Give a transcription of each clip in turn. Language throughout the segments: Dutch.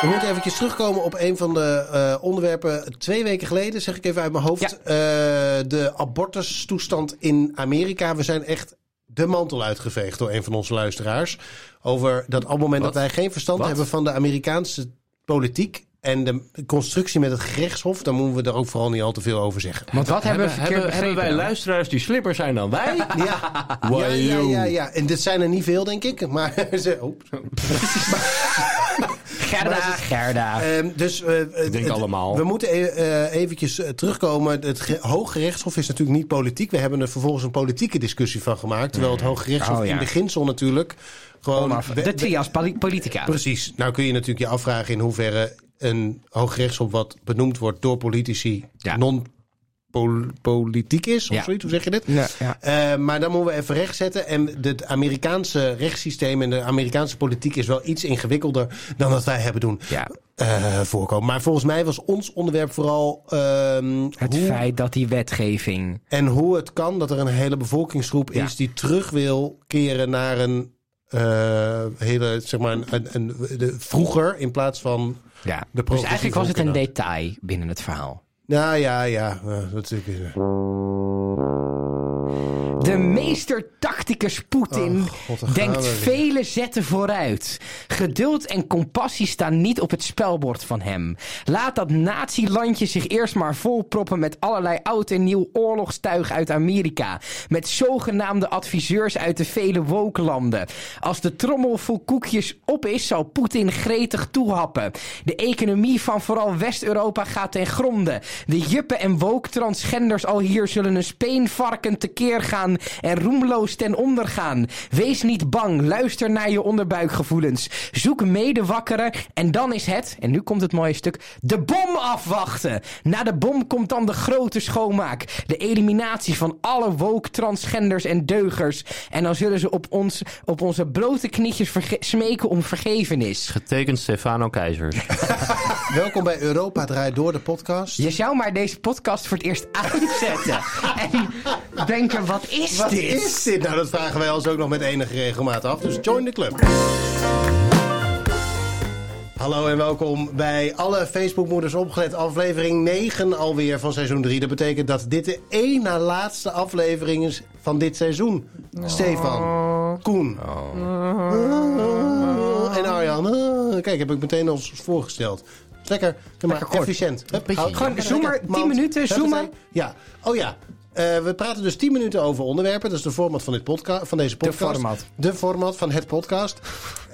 We moeten eventjes terugkomen op een van de eh, onderwerpen. Twee weken geleden, zeg ik even uit mijn hoofd. Ja. eh, de abortustoestand in Amerika. We zijn echt de mantel uitgeveegd door een van onze luisteraars. Over dat op het moment Wat? dat wij geen verstand Wat? hebben van de Amerikaanse politiek. En de constructie met het gerechtshof, dan moeten we er ook vooral niet al te veel over zeggen. Want wat hebben hebben, verkeerd hebben, hebben wij luisteraars die slimmer zijn dan wij? Ja, ja, ja, ja, ja. En dit zijn er niet veel, denk ik. Maar ze, oh. Gerda, Gerda. Ehm, dus eh, Ik denk allemaal. We moeten e- eh, eventjes eh, terugkomen. Het ge- Hoge Rechtshof is natuurlijk niet politiek. We hebben er vervolgens een politieke discussie van gemaakt. Terwijl het Hoge Rechtshof Oh, ja. in beginsel natuurlijk gewoon... Onaf- de trias poli- politica. Precies. Nou kun je natuurlijk je afvragen in hoeverre een Hoge Rechtshof wat benoemd wordt door politici Ja. Non-politiek is. Of Ja. zoiets, hoe zeg je dit? Ja, ja. Eh, maar dan moeten we even rechtzetten. En het Amerikaanse rechtssysteem en de Amerikaanse politiek is wel iets ingewikkelder dan dat wij hebben doen eh, voorkomen. Maar volgens mij was ons onderwerp vooral ehm, Het hoe, feit dat die wetgeving... en hoe het kan dat er een hele bevolkingsgroep is die terug wil keren naar een eh, hele, zeg maar, een, een, een- de, vroeger in plaats van. Ja. De Dus eigenlijk was het een detail binnen het verhaal. Nou ja, ja, dat is. De meester-tacticus Poetin Oh, God, denkt vele zetten vooruit. Geduld en compassie staan niet op het spelbord van hem. Laat dat nazi-landje zich eerst maar volproppen met allerlei oud en nieuw oorlogstuig uit Amerika. Met zogenaamde adviseurs uit de vele wokelanden. Als de trommel vol koekjes op is, zal Poetin gretig toehappen. De economie van vooral West-Europa gaat ten gronde. De juppen en woke transgenders al hier zullen een speenvarken tekeer gaan en roemloos ten onder gaan. Wees niet bang, luister naar je onderbuikgevoelens. Zoek medewakkeren en dan is het, en nu komt het mooie stuk, de bom afwachten. Na de bom komt dan de grote schoonmaak. De eliminatie van alle woke transgenders en deugers. En dan zullen ze op, ons, op onze blote knietjes smeken om vergevenis. Getekend Stefano Keizers. Welkom bij Europa Draait Door, de podcast. Je zou maar deze podcast voor het eerst uitzetten. en denken, wat is Wat dit? is dit? Nou, dat vragen wij ons ook nog met enige regelmaat af. Dus join de club. Hallo en welkom bij alle Facebookmoeders opgelet. Aflevering 9 alweer van seizoen 3. Dat betekent dat dit de één na laatste aflevering is van dit seizoen. Stefan, Koen en Arjan. Kijk, heb ik meteen ons voorgesteld. Lekker, maar kort. efficiënt. Hup, Gewoon zoomer, lekker, 10 mand. minuten, zoomen. Ja, oh ja. Eh, we praten dus 10 minuten over onderwerpen. Dat is de format van, dit podca van deze podcast. format. De format van het podcast.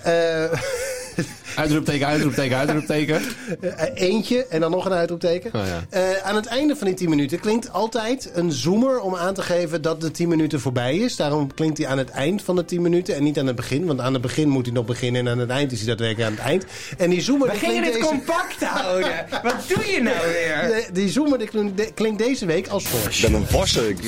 Eh, Uitroepteken, uitroepteken, uitroepteken. eh, eentje en dan nog een uitroepteken. Oh ja. Eh, aan het einde van die 10 minuten klinkt altijd een zoomer om aan te geven dat de 10 minuten voorbij is. Daarom klinkt hij aan het eind van de 10 minuten en niet aan het begin. Want aan het begin moet hij nog beginnen en aan het eind is hij daadwerkelijk aan het eind. En die zoomer We gingen het deze... compact houden. Wat doe je nou weer? De- Die zoomer die klinkt, de- klinkt deze week als volgt. Ik ben een wasser. Ik-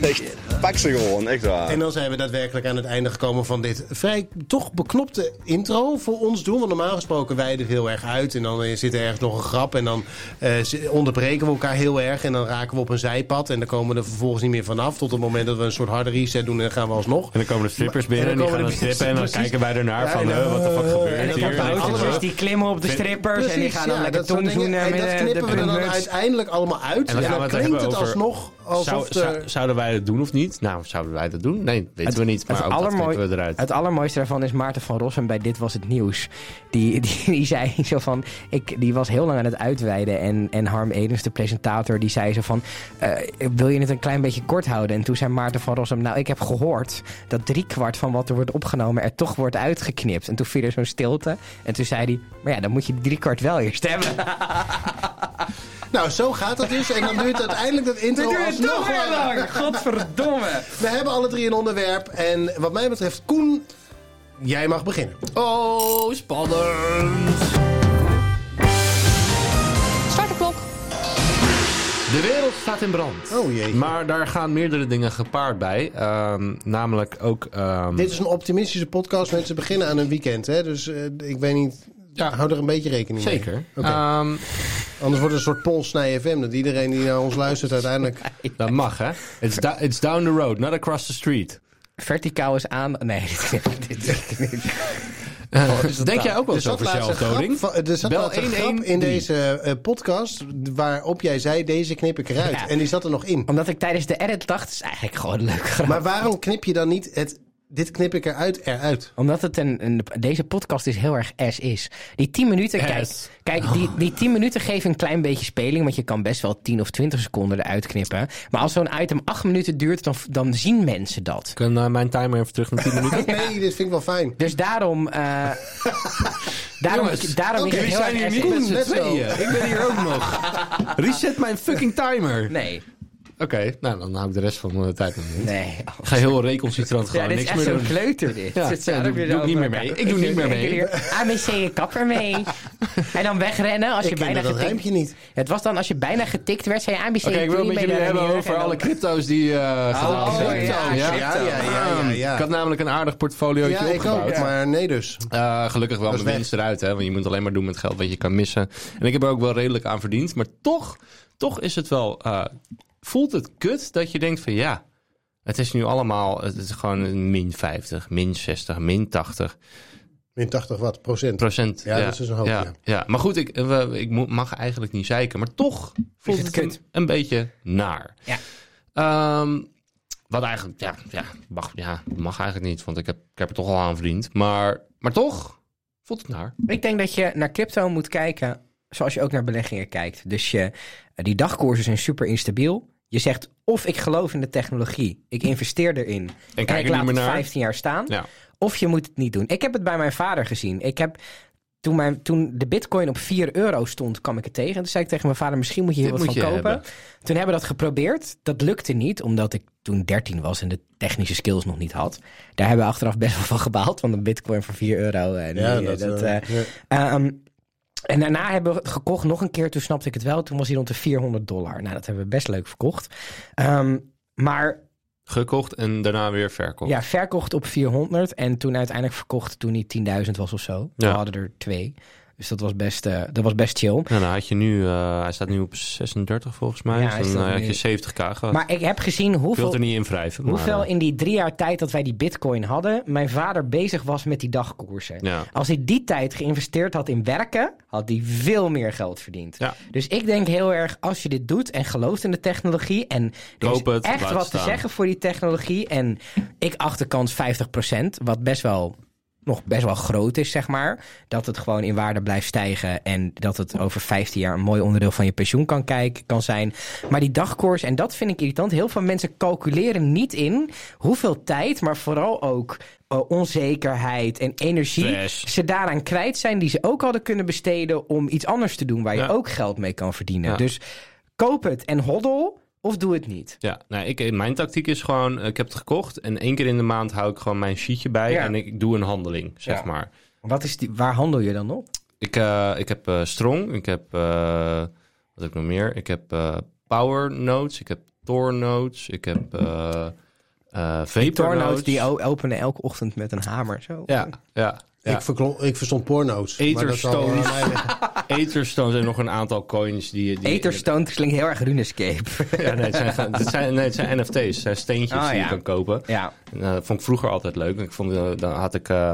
echt pakse gewoon, echt waar. En dan zijn we daadwerkelijk aan het einde gekomen van dit vrij toch beknopte intro voor ons doen. Want normaal gesproken wijden we heel erg uit. En dan eh, zit er ergens nog een grap. En dan eh, zi- onderbreken we elkaar heel erg. En dan raken we op een zijpad. En dan komen we er vervolgens niet meer vanaf. Tot het moment dat we een soort harde reset doen. En dan gaan we alsnog. En dan komen de strippers binnen En en dan die gaan strippen. En dan precies. kijken wij ernaar Ja, van, en dan- eh, wat de fuck en gebeurt dan hier? En dan zo- die klimmen op de strippers en die gaan dan ja, lekker dingen. tongzoenen En met dat knippen we er dan uiteindelijk allemaal uit. En dan klinkt het alsnog Zou, de- zou- zouden wij het doen of niet? Nou, zouden wij dat doen? Nee, weten we niet. Maar het, ook dat allermooi- we eruit. het allermooiste daarvan is Maarten van Rossum bij Dit Was Het Nieuws. Die, die, die zei zo van... Ik, die was heel lang aan het uitweiden. En, en Harm Edens, de presentator, die zei zo van... eh, wil je het een klein beetje kort houden? En toen zei Maarten van Rossum... Nou, ik heb gehoord dat driekwart van wat er wordt opgenomen... er toch wordt uitgeknipt. En toen viel er zo'n stilte. En toen zei hij... Maar ja, dan moet je die driekwart wel eerst hebben. Nou, zo gaat dat dus. En dan duurt uiteindelijk dat intro alsnog langer. Godverdomme. We hebben alle drie een onderwerp. En wat mij betreft, Koen, jij mag beginnen. Oh, spannend. Start de klok. De wereld staat in brand. Oh jee. Maar daar gaan meerdere dingen gepaard bij. Ehm, namelijk ook... ehm, Dit is een optimistische podcast. Mensen beginnen aan een weekend. Hè? Dus eh, ik weet niet. Ja. Hou er een beetje rekening mee. Zeker. Oké. Ehm, Anders wordt het een soort Polsnij FM. Dat iedereen die naar ons luistert uiteindelijk... dat mag, hè? It's, da- it's down the road, not across the street. Verticaal is aan... Nee, dit- Denk jij ook wel zo een zelfdoding? er zat Bel laatst een grap 113. in deze eh, podcast waarop jij zei, deze knip ik eruit. Ja. En die zat er nog in. Omdat ik tijdens de edit dacht, het is eigenlijk gewoon grap. Maar waarom knip je dan niet het, dit knip ik eruit, eruit? Omdat het een, een, deze podcast is heel erg S is. Die 10 minuten, kijk, S. kijk die, die 10 minuten geven een klein beetje speling. Want je kan best wel 10 of 20 seconden eruit knippen. Maar als zo'n item 8 minuten duurt, dan, dan zien mensen dat. Kan eh, mijn timer even terug naar 10 minuten? Nee, dit vind ik wel fijn. Dus daarom. eh daarom Jongens, daarom oké, is het we heel zijn erg niet met z'n tweeën. Ik ben hier ook nog. Reset mijn fucking timer. Nee, Oké, nou dan hou ik de rest van de tijd nog niet. nee. Ik ga heel recalcitrant Ja, gewoon dit is niks echt meer zo'n doen. kleuter dit. Ja, Zit ja, zo doe- ik niet meer mee. Ik doe niet meer mee. ABC, kapper mee. En dan wegrennen als je Ik bijna dat getikt... niet. Het was dan als je bijna getikt werd, zei je ABC, Oké, ik wil het met jullie hebben over alle crypto's die eh gedaan Oh, zijn. ja, ja, ja, ja, ja, ja. Ik had namelijk een aardig portfoliootje Ja, opgebouwd. maar nee dus. Eh, gelukkig wel is mijn winst eruit, hè? Want je moet alleen maar doen met geld wat je kan missen. En ik heb er ook wel redelijk aan verdiend. Maar toch, toch is het wel. eh, voelt het kut dat je denkt van ja. Het is nu allemaal. Het is gewoon een min 50, min 60, min 80 Min 80 wat, procent. procent. Ja, dat is dus een hoop, ja, ja. ja. Maar goed, ik, eh, we- ik moet- mag eigenlijk niet zeiken. Maar toch voelt het het, een, beetje naar. Ja. Ehm, wat eigenlijk, ja, ja, mag, ja, mag eigenlijk niet. Want ik heb, ik heb er toch al aan verdiend. Maar, maar toch voelt het naar. Ik denk dat je naar crypto moet kijken zoals je ook naar beleggingen kijkt. Dus je, die dagkoersen zijn super instabiel. Je zegt of ik geloof in de technologie, ik investeer erin en, kijk ik laat het naar. 15 jaar staan. Ja. Of je moet het niet doen. Ik heb het bij mijn vader gezien. Ik heb, toen, mijn, toen de bitcoin op 4 euro stond, kwam ik het tegen. En toen zei ik tegen mijn vader, misschien moet je hier Dit wat van kopen. hebben. Toen hebben we dat geprobeerd. Dat lukte niet, omdat ik toen 13 was en de technische skills nog niet had. Daar hebben we achteraf best wel van gebaald, van een bitcoin voor 4 euro. En Ja, die, dat, ja. Ehm, en daarna hebben we het gekocht nog een keer. Toen snapte ik het wel. Toen was hij rond de 400 dollar. Nou, dat hebben we best leuk verkocht. Ehm, maar Gekocht en daarna weer verkocht. ja, verkocht op 400. En toen uiteindelijk verkocht toen hij 10.000 was of zo. We Ja. hadden er twee. Dus dat was best, eh, dat was best chill. Nou, had je nu, eh, hij staat nu op 36 volgens mij. Ja, dus dan eh, had nu- je 70k gehad. Maar ik heb gezien hoeveel, het er niet in wrijven. maar, hoeveel in die drie jaar tijd dat wij die bitcoin hadden... mijn vader bezig was met die dagkoersen. Ja. Als hij die tijd geïnvesteerd had in werken, had hij veel meer geld verdiend. Ja. Dus ik denk heel erg, als je dit doet en gelooft in de technologie en er is het, echt wat staan. te zeggen voor die technologie en ik acht de kans 50%, wat best wel nog best wel groot is, zeg maar. Dat het gewoon in waarde blijft stijgen. En dat het over 15 jaar een mooi onderdeel van je pensioen kan, kijken, kan zijn. Maar die dagkoers, en dat vind ik irritant. Heel veel mensen calculeren niet in hoeveel tijd, maar vooral ook eh, onzekerheid en energie. Ze daaraan kwijt zijn die ze ook hadden kunnen besteden om iets anders te doen waar je Ja. ook geld mee kan verdienen. Ja. Dus koop het en hoddel of doe het niet. Ja, nou, ik, mijn tactiek is gewoon, ik heb het gekocht en één keer in de maand hou ik gewoon mijn sheetje bij Ja. en ik doe een handeling, zeg Ja. maar. Wat is die, waar handel je dan op? Ik, eh, ik heb eh, Strong, ik heb, eh, wat heb ik nog meer? Ik heb eh, Power Notes, ik heb Tor Notes, ik heb eh eh Vapor Die Notes. die openen elke ochtend met een hamer. Zo. Ja, ja. Ja. Ik, verklo- ik verstond porno's. maar dat zal wel Etherstones. Etherstones en nog een aantal coins die... die Etherstone klinkt heel erg RuneScape. Ja, nee, het zijn, het zijn, nee, het zijn NFT's. Het zijn steentjes Oh, die ja. je kan kopen. ja. En, eh, dat vond ik vroeger altijd leuk. Ik vond, eh, dan had ik, eh,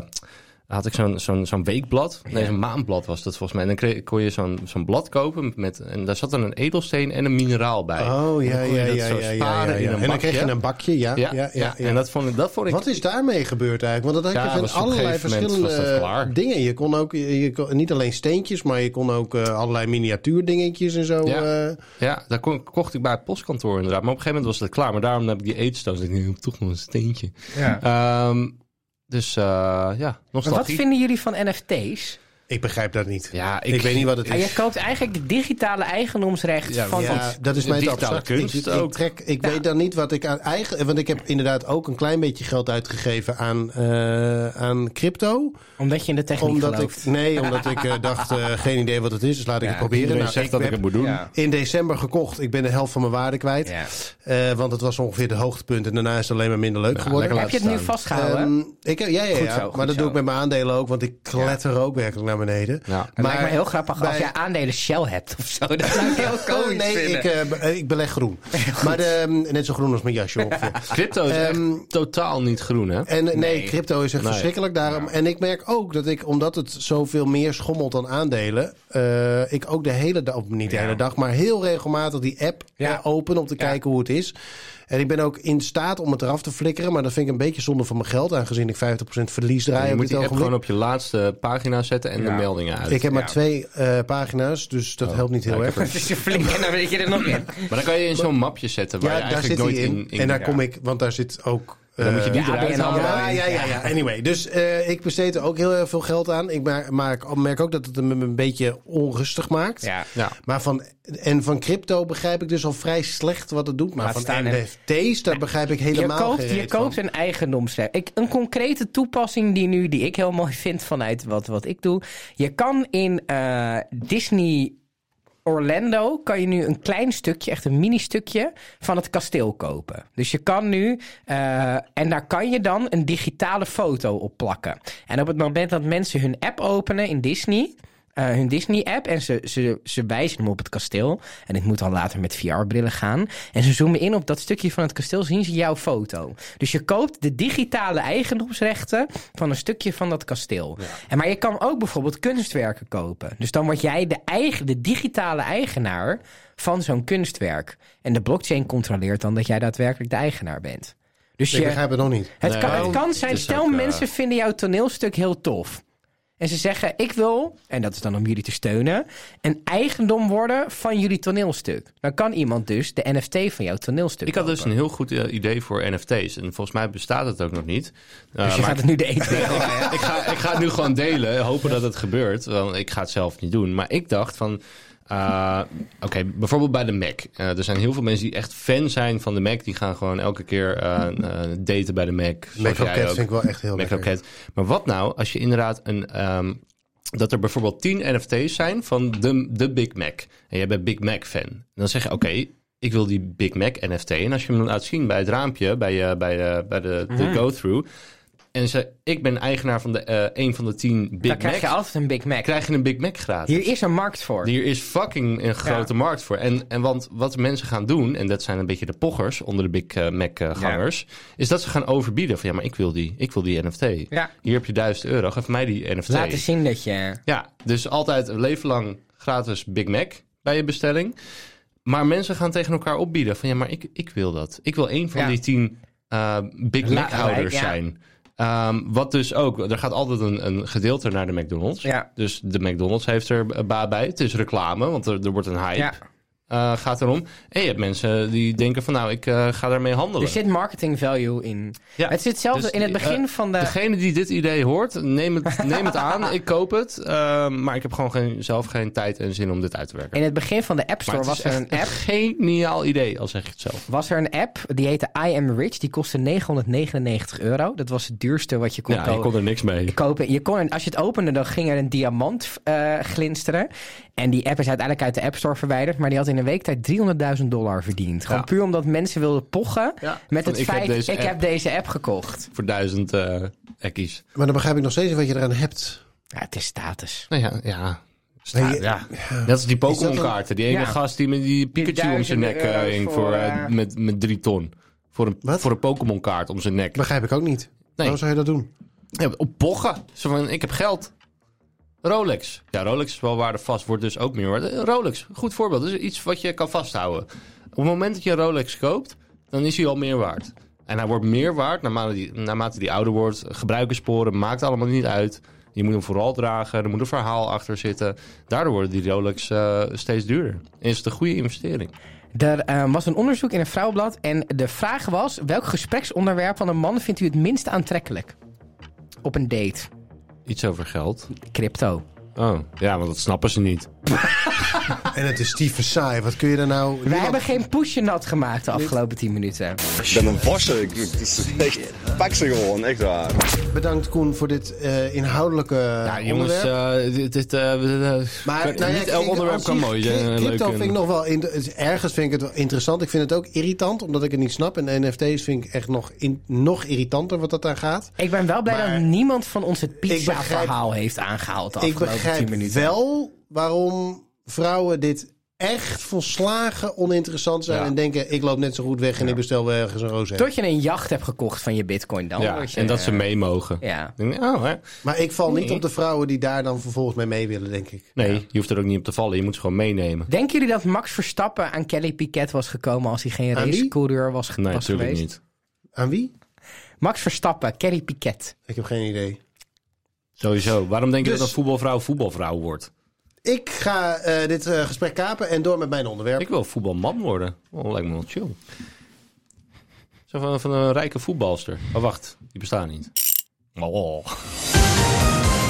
had ik zo'n zo'n zo'n weekblad. Nee, Ja. zo'n maandblad was dat volgens mij. En dan kreeg, kon je zo'n zo'n blad kopen. Met, en daar zat dan een edelsteen en een mineraal bij. Oh, En ja, dan kon je ja, dat ja, zo ja, ja, sparen ja, in ja. een En dan kreeg je bakje. een bakje, ja. Ja, ja, ja, ja. En dat vond ik, dat vond ik Wat is daarmee gebeurd eigenlijk? Want dat had Ja, je van allerlei dat verschillende dingen. Je kon ook je, kon, niet alleen steentjes, maar je kon ook eh, allerlei miniatuurdingetjes en zo. Ja. eh. Ja, daar kon, kocht ik bij het postkantoor inderdaad. Maar op een gegeven moment was het klaar. Maar daarom heb ik die eetstones. Ik denk, toch nog een steentje. Ja. Dus eh ja, Maar wat vinden jullie van NFT's? Ik begrijp dat niet. Ja, Ik, weet niet wat het Ja, is. je koopt eigenlijk de digitale eigendomsrecht Ja, van Ja, dat is mij te digitale abstract. kunst ik, trek, ik weet dan niet wat ik aan eigen... Want ik heb inderdaad ook een klein beetje geld uitgegeven aan, eh, aan crypto. Omdat je in de techniek Omdat gelooft. ik, nee, omdat ik eh, dacht, eh, geen idee wat het is. Dus laat ik Ja, het proberen. Nou, zegt ik dat ik het moet doen. Ja. in december gekocht. Ik ben de helft van mijn waarde kwijt. Ja. Eh, want het was ongeveer de hoogtepunt. En daarna is het alleen maar minder leuk geworden. lekker Heb je het nu vastgehouden? Ehm, ik, ja, ja, ja. zo, goed maar dat zo. doe ik met mijn aandelen ook. Want ik kletter ook werkelijk naar naar beneden. Ja. Me heel grappig als jij aandelen Shell hebt of zo. Dat zou ik heel komisch nee, vinden. ik, eh, be- ik beleg groen. maar de, net zo groen als mijn jasje ongeveer. Crypto is echt Ehm, totaal niet groen, hè? En nee, Nee. crypto is echt Nee. verschrikkelijk daarom. En ik merk ook dat ik, omdat het zoveel meer schommelt dan aandelen, eh, ik ook de hele dag, niet de hele dag, maar heel regelmatig die app Ja. eh, open om te kijken hoe het is. En ik ben ook in staat om het eraf te flikkeren, maar dat vind ik een beetje zonde van mijn geld, aangezien ik 50% verlies draai je op moet dit die app ogenblik. gewoon op je laatste pagina zetten en de Ja. meldingen uit. Ik heb maar Ja. twee eh, pagina's, dus dat helpt niet heel Ja, ik erg. Het is een flink en dan weet je er nog in. Maar dan kan je in zo'n mapje zetten waar je Ja, daar eigenlijk zit hij nooit in. in... in en daar ja. kom ik, want daar zit ook... Dan moet je die eh, Ja, eruit ABN halen. AMRO. Ja, ja, ja, ja. Anyway, dus eh, ik besteed er ook heel erg veel geld aan. Ik maar, maar ik merk ook dat het me een beetje onrustig maakt. Ja. Ja. Maar van, en van crypto begrijp ik dus al vrij slecht wat het doet. Maar Laat van. NFT's, daar begrijp ik Je helemaal koopt, geen je reet van. koopt een eigendomsrecht. Ik, een concrete toepassing die, nu, die ik heel mooi vind vanuit wat, wat ik doe. Je kan in eh, Disney Orlando kan je nu een klein stukje, echt een mini stukje van het kasteel kopen. Dus je kan nu, eh, en daar kan je dan een digitale foto op plakken. En op het moment dat mensen hun app openen in Disney, eh, hun Disney-app, en ze, ze, ze wijzen hem op het kasteel. En dit moet dan later met VR-brillen gaan. En ze zoomen in op dat stukje van het kasteel, zien ze jouw foto. Dus je koopt de digitale eigendomsrechten van een stukje van dat kasteel. En maar je kan ook bijvoorbeeld kunstwerken kopen. Dus dan word jij de, eigen, de digitale eigenaar van zo'n kunstwerk. En de blockchain controleert dan dat jij daadwerkelijk de eigenaar bent. Dus Ik je, begrijp het nog niet. het, Nee, kan, het kan het zijn, stel ook, eh, mensen vinden jouw toneelstuk heel tof. En ze zeggen, ik wil, en dat is dan om jullie te steunen, een eigendom worden van jullie toneelstuk. Dan kan iemand dus de NFT van jouw toneelstuk Ik had dus een heel goed eh, idee voor NFT's. En volgens mij bestaat het ook nog niet. Eh, Dus je maar gaat het nu de eten. ik, ga, ik ga het nu gewoon delen. Hopen dat het gebeurt. Want ik ga het zelf niet doen. Maar ik dacht van... eh, Oké, bijvoorbeeld bij de Mac. Eh, er zijn heel veel mensen die echt fan zijn van de Mac. Die gaan gewoon elke keer eh, eh, daten bij de Mac. zoals jij Macrocat ook. vind ik wel echt heel lekker. Macrocat. Maar wat nou als je inderdaad een... ehm, dat er bijvoorbeeld 10 NFT's zijn van de, de Big Mac. En jij bent Big Mac fan. Dan zeg je, oké, ik wil die Big Mac NFT. En als je hem laat zien bij het raampje, bij, eh, bij, bij de, de go-through. En ze, ik ben eigenaar van de, eh, een van de 10 Big Dan krijg je altijd een Big Mac. Krijg je een Big Mac gratis. Hier is een markt voor. Hier is fucking een grote markt voor. En, en want wat mensen gaan doen, en dat zijn een beetje de pochers onder de Big eh, Mac-gangers, is dat ze gaan overbieden van ja, maar ik wil die, ik wil die NFT. Ja. Hier heb je 1000 euro, geef mij die NFT. Laten zien dat je... Ja, dus altijd een leven lang gratis Big Mac bij je bestelling. Maar mensen gaan tegen elkaar opbieden van ja, maar ik, ik wil dat. Ik wil een van die tien eh, Big Mac-houders ja. zijn. Ehm, wat dus ook, er gaat altijd een, een gedeelte naar de McDonald's. Ja. Dus de McDonald's heeft er baat bij. Het is reclame, want er, er wordt een hype. Ja. Eh, gaat erom. En je hebt mensen die denken van nou, ik eh, ga daarmee handelen. Er zit marketing value in. Ja. Het zit hetzelfde Dus, in het begin eh, van de... Degene die dit idee hoort, neem het, neem het aan. Ik koop het. Maar ik heb gewoon geen, zelf geen tijd en zin om dit uit te werken. In het begin van de App Store was er een app. geniaal idee, al zeg je het zelf. Was er een app, die heette I Am Rich. Die kostte 999 euro. Dat was het duurste wat je kon Ja, je kon er niks mee. kopen. Je kon, als je het opende, dan ging er een diamant glinsteren. En die app is uiteindelijk uit de App Store verwijderd. Maar die had in een week tijd 300.000 dollar verdiend. Gewoon Ja. puur omdat mensen wilden pochen Ja, met van, het ik heb feit, deze ik app. heb deze app gekocht. Voor duizend eh ekkies. Maar dan begrijp ik nog steeds wat je eraan hebt. Ja, het is status. Nou ja, ja. Nee, ja. Die dat Pokémon een- kaarten. Die ene Ja. gast die met die Pikachu om zijn nek duizenden eh, hing voor, voor, eh, met, met drie ton. Voor een, Wat? voor een Pokémon kaart om zijn nek. Begrijp ik ook niet. Waarom zou je dat doen? Ja, op pochen. Zo van, ik heb geld. Rolex. Ja, Rolex is wel waardevast. Wordt dus ook meer waard. Eh, Rolex, goed voorbeeld. Dat is iets wat je kan vasthouden. Op het moment dat je een Rolex koopt, dan is hij al meer waard. En hij wordt meer waard naarmate die, naarmate die ouder wordt. Gebruikersporen maakt allemaal niet uit. Je moet hem vooral dragen. Er moet een verhaal achter zitten. Daardoor worden die Rolex eh, steeds duurder. Is het een goede investering. Er eh, was een onderzoek in een vrouwenblad. En de vraag was: welk gespreksonderwerp van een man vindt u het minst aantrekkelijk? Op een date. Iets over geld. Crypto. Oh, ja, want dat snappen ze niet. En het is stieve saai. Wat kun je er nou... Wij niemand- hebben geen poesje nat gemaakt de afgelopen 10 minuten. Ik ben een vosse. Ik, echt pak ze gewoon, echt waar. Bedankt Koen voor dit eh, inhoudelijke Ja, jongens, onderwerp. eh, dit, dit, eh, Maar nou ja, niet ik elk vind onderwerp kan mooi zijn. Crypto leuk vind ik nog wel... ergens vind ik het wel interessant. Ik vind het ook irritant, omdat ik het niet snap. En NFT's vind ik echt nog, in, nog irritanter wat dat aan gaat. Ik ben wel blij Maar- dat niemand van ons het begrijp- pizza-verhaal heeft aangehaald de Ik afgelopen 10 begrijp minuten. wel waarom vrouwen dit echt volslagen oninteressant zijn. Ja. En denken, ik loop net zo goed weg en ik bestel wel ergens een roze. Tot je een jacht hebt gekocht van je bitcoin dan. Ja, je, en dat ze mee mogen. Ja. Oh, hè? Maar ik val niet op de vrouwen die daar dan vervolgens mee mee willen, denk ik. Nee, je hoeft er ook niet op te vallen. Je moet ze gewoon meenemen. Denken jullie dat Max Verstappen aan Kelly Piquet was gekomen als hij geen racecoureur was, ge- Nee, was natuurlijk geweest? niet. Aan wie? Max Verstappen, Kelly Piquet. Ik heb geen idee. Sowieso. Waarom denk je Dus- dat een voetbalvrouw voetbalvrouw wordt? Ik ga eh, dit eh, gesprek kapen en door met mijn onderwerp. Ik wil voetbalman worden. Oh, lijkt me wel chill. Zo van, van een rijke voetbalster. Oh, wacht. Die bestaan niet. Oh.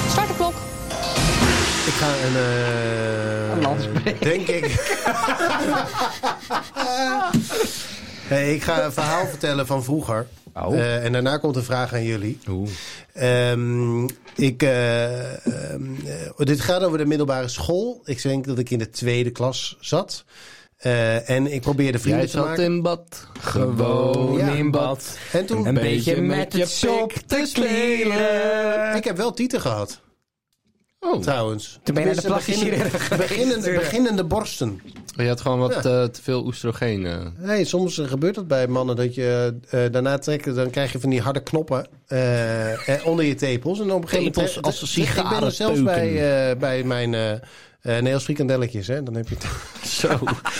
Start de klok. Ik ga een... eh, Een. Denk ik. Hey, ik ga een verhaal vertellen van vroeger. Oh. Eh, en daarna komt een vraag aan jullie. Oeh. Ehm, ik, eh, ehm, eh, dit gaat over de middelbare school. Ik denk dat ik in de tweede klas zat. Eh, en ik probeerde vrienden Jij te zat maken. in bad. Gewoon Ja. in bad. En toen... Een beetje met je sop te spelen. Ik heb wel tieten gehad, Oh. trouwens. Toen ben je naar de beginnende, beginnende, borsten. Je had gewoon wat Ja. eh, te veel oestrogeen. eh. Nee, soms eh, gebeurt dat bij mannen dat je eh, daarna trekt, dan krijg je van die harde knoppen onder je tepels. En op een gegeven Tepels moment. als Ik ben er zelfs bij, eh, bij mijn eh eh nee, als frikandelletjes, hè? Dan heb je het. Zo.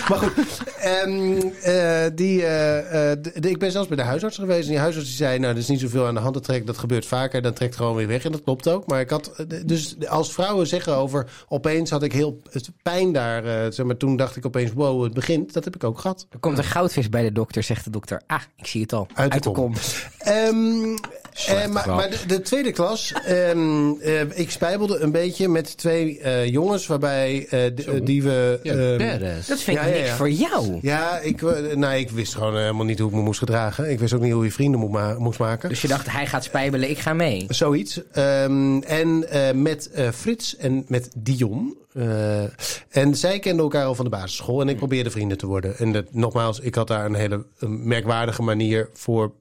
Maar goed, ehm, eh, die, eh, de- de- ik ben zelfs bij de huisarts geweest. En die huisarts die zei, nou, er is niet zoveel aan de hand te trekken. Dat gebeurt vaker. Dan trekt het gewoon weer weg. En dat klopt ook. Maar ik had, dus als vrouwen zeggen over, opeens had ik heel het pijn daar. zeg maar, toen dacht ik opeens, wow, het begint. Dat heb ik ook gehad. Er komt een goudvis bij de dokter, zegt de dokter. Ah, ik zie het al. Uit de kom. Ehm, eh, maar de, de tweede klas, ehm, eh, ik spijbelde een beetje met twee eh, jongens waarbij eh, die we... Ja, ehm. Dat vind ik Ja, niks ja. voor jou. ja, ik, nou, ik wist gewoon helemaal niet hoe ik me moest gedragen. Ik wist ook niet hoe je vrienden moet ma- moest maken. Dus je dacht, hij gaat spijbelen, ik ga mee. Zoiets. Ehm, en eh, met eh, Frits en met Dion. Eh, en zij kenden elkaar al van de basisschool. En ik probeerde vrienden te worden. En dat, nogmaals, ik had daar een hele merkwaardige manier voor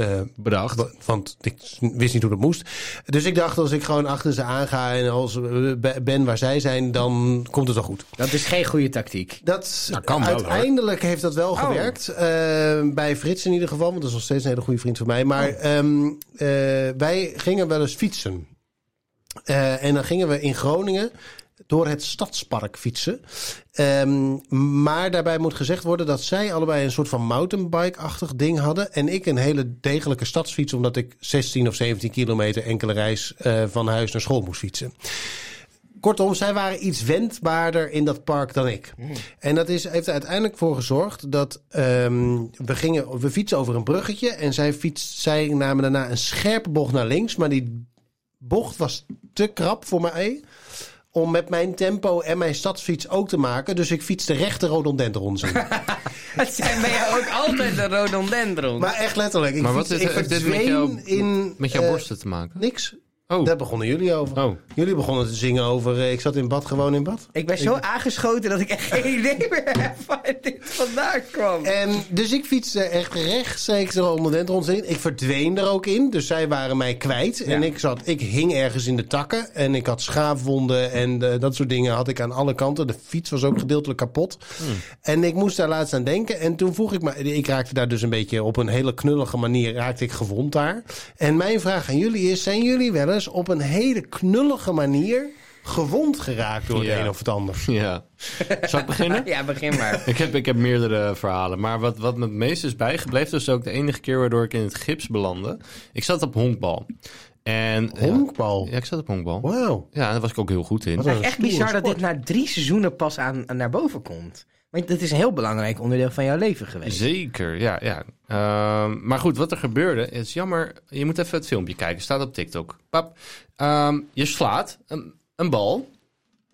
eh, Bedacht. wa- Want ik wist niet hoe dat moest. Dus ik dacht, als ik gewoon achter ze aanga en als eh, be- ben waar zij zijn, dan komt het wel goed. Dat is geen goede tactiek. Dat, Dat kan wel, uiteindelijk heeft dat wel gewerkt. Eh, bij Frits in ieder geval, want dat is nog steeds een hele goede vriend van mij. Maar ehm, eh, wij gingen wel eens fietsen. Eh, en dan gingen we in Groningen door het stadspark fietsen. Ehm, maar daarbij moet gezegd worden dat zij allebei een soort van mountainbike-achtig ding hadden. En ik een hele degelijke stadsfiets, omdat ik 16 of 17 kilometer enkele reis eh, van huis naar school moest fietsen. Kortom, zij waren iets wendbaarder in dat park dan ik. En dat is, heeft er uiteindelijk voor gezorgd dat ehm, we, gingen, we fietsen over een bruggetje. En zij, fietst, zij namen daarna een scherpe bocht naar links. Maar die bocht was te krap voor mij om met mijn tempo en mijn stadsfiets ook te maken. Dus ik recht de rhododendrons in. Het zijn bij jou ook altijd de rhododendron. maar echt letterlijk. Ik, Maar wat fiets- is- ik heeft dit met jou- in... Met jouw eh, borsten te maken? Niks. Oh. Daar begonnen jullie over. Oh. Jullie begonnen te zingen over... eh, ik zat in bad, gewoon in bad. ik ben zo aangeschoten dat ik echt geen idee meer heb waar dit vandaan kwam. En dus ik fietste echt rechtstreeks de rondent in. Ik verdween er ook in. Dus zij waren mij kwijt. En ik, zat, ik hing ergens in de takken. En ik had schaafwonden en eh, dat soort dingen had ik aan alle kanten. De fiets was ook gedeeltelijk kapot. En ik moest daar laatst aan denken. En toen vroeg ik me... Ik raakte daar dus een beetje op een hele knullige manier... raakte ik gewond daar. En mijn vraag aan jullie is... Zijn jullie wel eens op een hele knullige manier... gewond geraakt door het Ja. een of het ander? Ja. Zal ik beginnen? Ja, begin maar. Ik heb, ik heb meerdere verhalen. Maar wat, wat me het meest is bijgebleven... dus ook de enige keer waardoor ik in het gips belandde. Ik zat op honkbal. En, ja, Honkbal? Ja, ik zat op honkbal. Wauw. Ja, daar was ik ook heel goed in. Wat Het is echt bizar dat dit na drie seizoenen pas aan, aan naar boven komt. Want dat is een heel belangrijk onderdeel van jouw leven geweest. Zeker, ja. ja. Ehm, maar goed, wat er gebeurde, is jammer. Je moet even het filmpje kijken, staat op TikTok. Pap, ehm, je slaat een, een bal,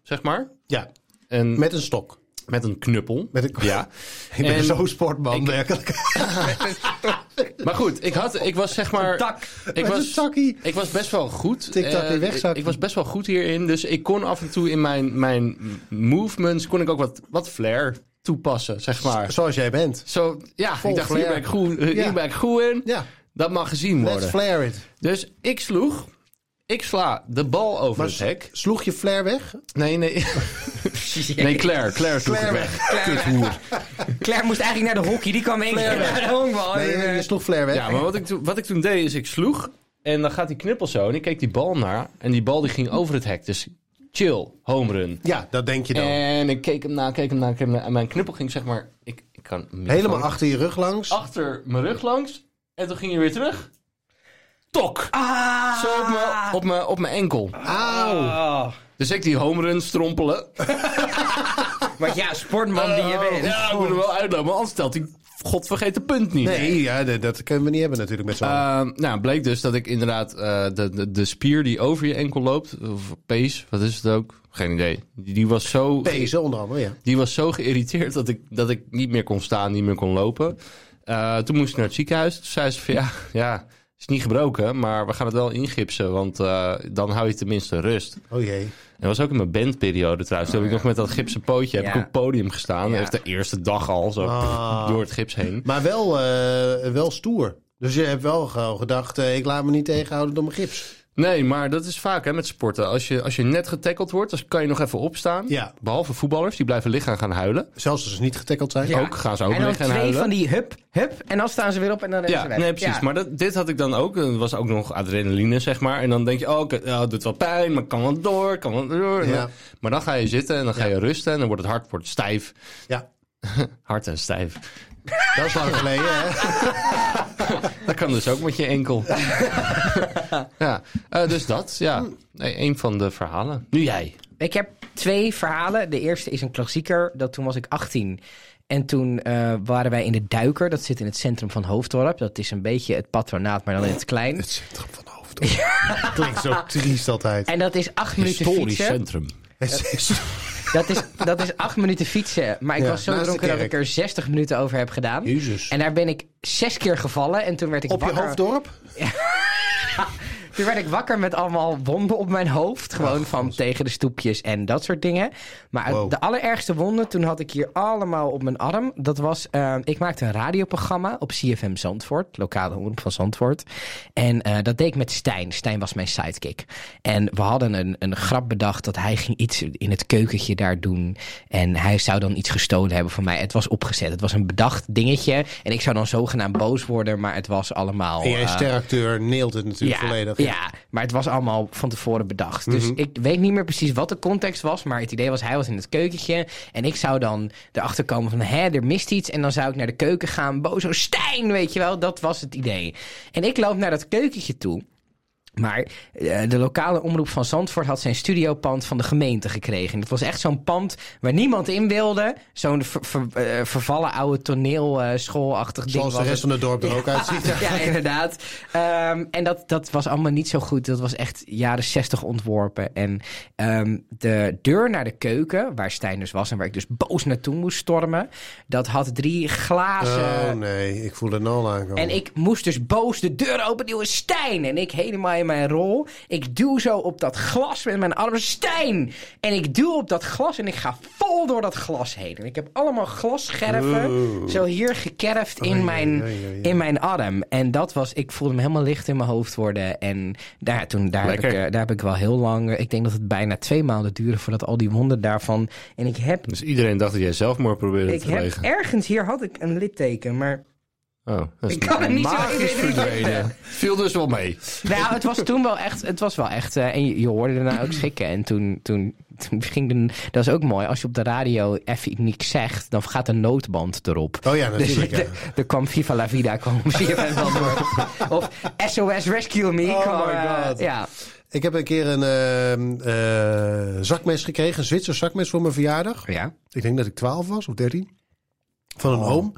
zeg maar. Ja. En Met een stok. met een knuppel. Met een... Ja. Ik ben En- zo sportman, ik- werkelijk. Maar goed, ik, had, ik was zeg maar... Tak. Ik Met een was, takkie. ik was best wel goed. Weer wegzakken. ik, ik was best wel goed hierin. Dus ik kon af en toe in mijn, mijn movements... kon ik ook wat, wat flair toepassen, zeg maar. Zoals jij bent. Zo, ja, Vol ik dacht, hier ben ik, goed, hier Ja. ben ik goed in. Ja, Dat mag gezien let's worden. flare it. Dus ik sloeg. Ik sla de bal over Maar het hek. sloeg je flare weg? Nee, nee. Nee, Claire. Claire sloeg Claire ik weg. Kuthoer. Claire moest eigenlijk naar de hockey, die kwam één keer naar de honkbal. Nee, eh, je sloeg flare weg. Ja, maar wat ik, toen- wat ik toen deed is ik sloeg. En dan gaat die knuppel zo. En ik keek die bal naar. En die bal die ging over het hek. Dus chill, home run. Ja, dat denk je dan. En ik keek hem na, keek hem na, keek hem na. En mijn knuppel ging zeg maar... Ik, ik kan Helemaal achter je rug langs. achter mijn rug langs. En toen ging hij weer terug. Tok! Ah. Zo op mijn, op mijn, op mijn enkel. Auw. Oh. Dus ik die home run strompelen. Maar ja, sportman die je bent. Ja, ik moet hem wel uitlopen. Maar anders stelt hij godvergeten punt niet. Nee, ja, dat, dat kunnen we niet hebben natuurlijk met z'n allen. Uh, nou, bleek dus dat ik inderdaad eh, de, de, de spier die over je enkel loopt, of pees, wat is het ook? Geen idee. Die, die was zo, Pezen onder andere, ja. die was zo geïrriteerd dat ik, dat ik niet meer kon staan, niet meer kon lopen. Uh, toen moest ik naar het ziekenhuis. Toen zei ze van ja, ja, is niet gebroken, maar we gaan het wel ingipsen, want uh, dan hou je tenminste rust. Oh jee. En dat was ook in mijn bandperiode trouwens. Toen heb ik nog met dat gipsen pootje heb ik op het podium gestaan. Ja. Echt de eerste dag al, zo Ah. door het gips heen. Maar wel, eh, wel stoer. Dus je hebt wel gewoon gedacht, eh, ik laat me niet tegenhouden door mijn gips. Nee, maar dat is vaak hè, met sporten. Als je, als je net getackeld wordt, dan kan je nog even opstaan. Ja. Behalve voetballers, die blijven liggen en gaan huilen. Zelfs als ze niet getackeld zijn. Ja. Ook gaan ze ook en dan liggen en twee huilen. van die hup, hup. En dan staan ze weer op en dan rennen Ja, ze weg. nee, precies. Ja. Maar dat, dit had ik dan ook. Er was ook nog adrenaline, zeg maar. En dan denk je, oh, oké, ja, het doet wel pijn, maar kan wel door, kan wel door. Ja. Maar dan ga je zitten en dan ga je rusten en dan wordt het hart wordt stijf. Ja, Hard en stijf. dat is lang geleden, hè? Dat kan dus ook met je enkel. ja, eh, dus dat, ja. Nee, een van de verhalen. Nu jij. Ik heb twee verhalen. De eerste is een klassieker. Dat toen was ik 18. En toen eh, waren wij in de Duiker. Dat zit in het centrum van Hoofddorp. Dat is een beetje het patronaat, maar dan in het klein. Het centrum van hoofd. Klinkt zo triest altijd. En dat is acht minuten fietsen. centrum. Het is- Dat is, dat is acht minuten fietsen. Maar ik Ja, was zo dronken dat ik er 60 minuten over heb gedaan. Jezus. En daar ben ik zes keer gevallen. En toen werd ik Op je wakker. hoofddorp? Toen werd ik wakker met allemaal wonden op mijn hoofd. Gewoon van tegen de stoepjes en dat soort dingen. Maar Wow. de allerergste wonden, toen had ik hier allemaal op mijn arm. Dat was, eh, ik maakte een radioprogramma op CFM Zandvoort. Lokale omroep van Zandvoort. En eh, dat deed ik met Stijn. Stijn was mijn sidekick. En we hadden een, een grap bedacht dat hij ging iets in het keukentje daar doen. En hij zou dan iets gestolen hebben van mij. Het was opgezet. Het was een bedacht dingetje. En ik zou dan zogenaamd boos worden. Maar het was allemaal... En jij eh, steracteur neelt het natuurlijk volledig. ja, maar het was allemaal van tevoren bedacht. Dus ik weet niet meer precies wat de context was. Maar het idee was, hij was in het keukentje. En ik zou dan erachter komen van, hè, er mist iets. En dan zou ik naar de keuken gaan. Bozo Stijn, weet je wel. Dat was het idee. En ik loop naar dat keukentje toe. Maar eh, de lokale omroep van Zandvoort had zijn studiopand van de gemeente gekregen. Het was echt zo'n pand waar niemand in wilde. Zo'n ver- ver- eh, vervallen oude toneelschoolachtig ding. Zoals de rest van het dorp er ook uitziet. Ja, inderdaad. Ehm, en dat, dat was allemaal niet zo goed. Dat was echt jaren 60 ontworpen. En ehm, de deur naar de keuken, waar Stijn dus was en waar ik dus boos naartoe moest stormen, dat had drie glazen. Oh nee, ik voel het nou al aankomen. En ik moest dus boos de deur open. Stijn! En ik helemaal in mijn rol. Ik duw zo op dat glas met mijn arm. Stijn! En ik duw op dat glas en ik ga vol door dat glas heen. En ik heb allemaal glasscherven zo hier gekerfd in, mijn, in mijn arm. En dat was... Ik voelde me helemaal licht in mijn hoofd worden. En daar, toen, daar, heb ik, eh, daar heb ik wel heel lang... eh, Ik denk dat het bijna twee maanden duurde voordat al die wonden daarvan... En ik heb... Dus iedereen dacht dat jij zelfmoord probeerde Ik te heb plegen. ergens hier had ik een litteken, maar Oh, dat is ik kan het niet magisch verdwenen. Viel dus wel mee. Nou, het was toen wel echt. Het was wel echt. eh, en je, je hoorde daarna ook schrikken. En toen, toen, toen ging de. Dat is ook mooi. Als je op de radio even niks zegt, dan gaat de noodband erop. Oh ja, Dus natuurlijk. ja. er kwam Viva la Vida kwam. Of SOS Rescue Me Oh kwam. my eh, God. ja. Ik heb een keer een eh, eh, zakmes gekregen, een Zwitser zakmes voor mijn verjaardag. ja. Ik denk dat ik 12 was of 13. Van een Oh. oom.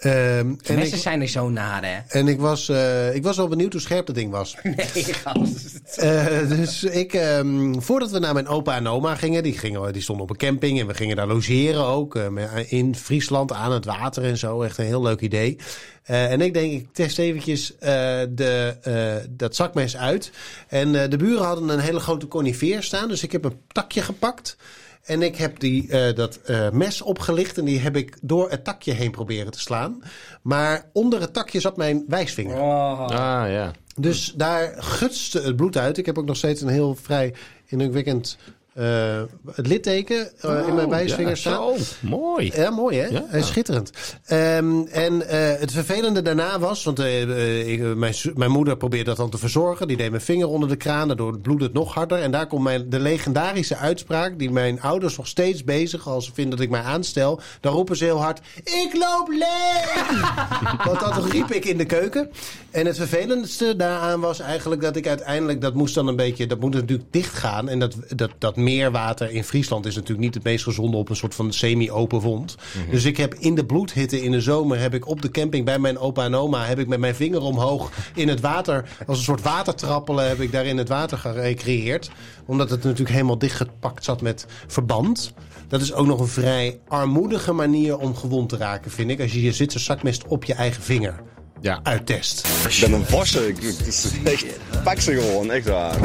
Ehm, en, Messen ik, zijn er zo naar, hè? en ik, was, eh, ik was wel benieuwd hoe scherp dat ding was. Nee, gast. Eh, dus ik, ehm, voordat we naar mijn opa en oma gingen, die, gingen, die stonden op een camping en we gingen daar logeren ook. eh, in Friesland aan het water en zo. Echt een heel leuk idee. En ik denk, ik test eventjes de, dat zakmes uit. En de buren hadden een hele grote conifeer staan. Dus ik heb een takje gepakt. En ik heb die, eh, dat eh, mes opgelicht en die heb ik door het takje heen proberen te slaan. Maar onder het takje zat mijn wijsvinger. Oh. Ah, ja. Dus daar gutste het bloed uit. Ik heb ook nog steeds een heel vrij indrukwekkend eh het litteken eh, in mijn wijsvinger Ja, staan. zo. Mooi. Ja, mooi hè? Ja. Eh, Schitterend. Ehm, en het vervelende daarna was, want ik, mijn, mijn moeder probeerde dat dan te verzorgen. Die deed mijn vinger onder de kraan, daardoor bloedde het nog harder. En daar komt mijn, de legendarische uitspraak, die mijn ouders nog steeds bezig, als ze vinden dat ik mij aanstel. Dan roepen ze heel hard, ik loop leeg! want dat riep ik in de keuken. En het vervelendste daaraan was eigenlijk dat ik uiteindelijk, dat moest dan een beetje, dat moet natuurlijk dicht gaan. En dat, dat, dat meerwater in Friesland is natuurlijk niet het meest gezonde op een soort van semi-open wond. Dus ik heb in de bloedhitte in de zomer, heb ik op de camping bij mijn opa en oma, heb ik met mijn vinger omhoog in het water, als een soort watertrappelen, heb ik daar in het water gerecreëerd. Omdat het natuurlijk helemaal dichtgepakt zat met verband. Dat is ook nog een vrij armoedige manier om gewond te raken, vind ik. Als je je zakmest op je eigen vinger Ja. uittest. Ik ben een wasser. Ik, ik, echt, pak ze gewoon, echt waar.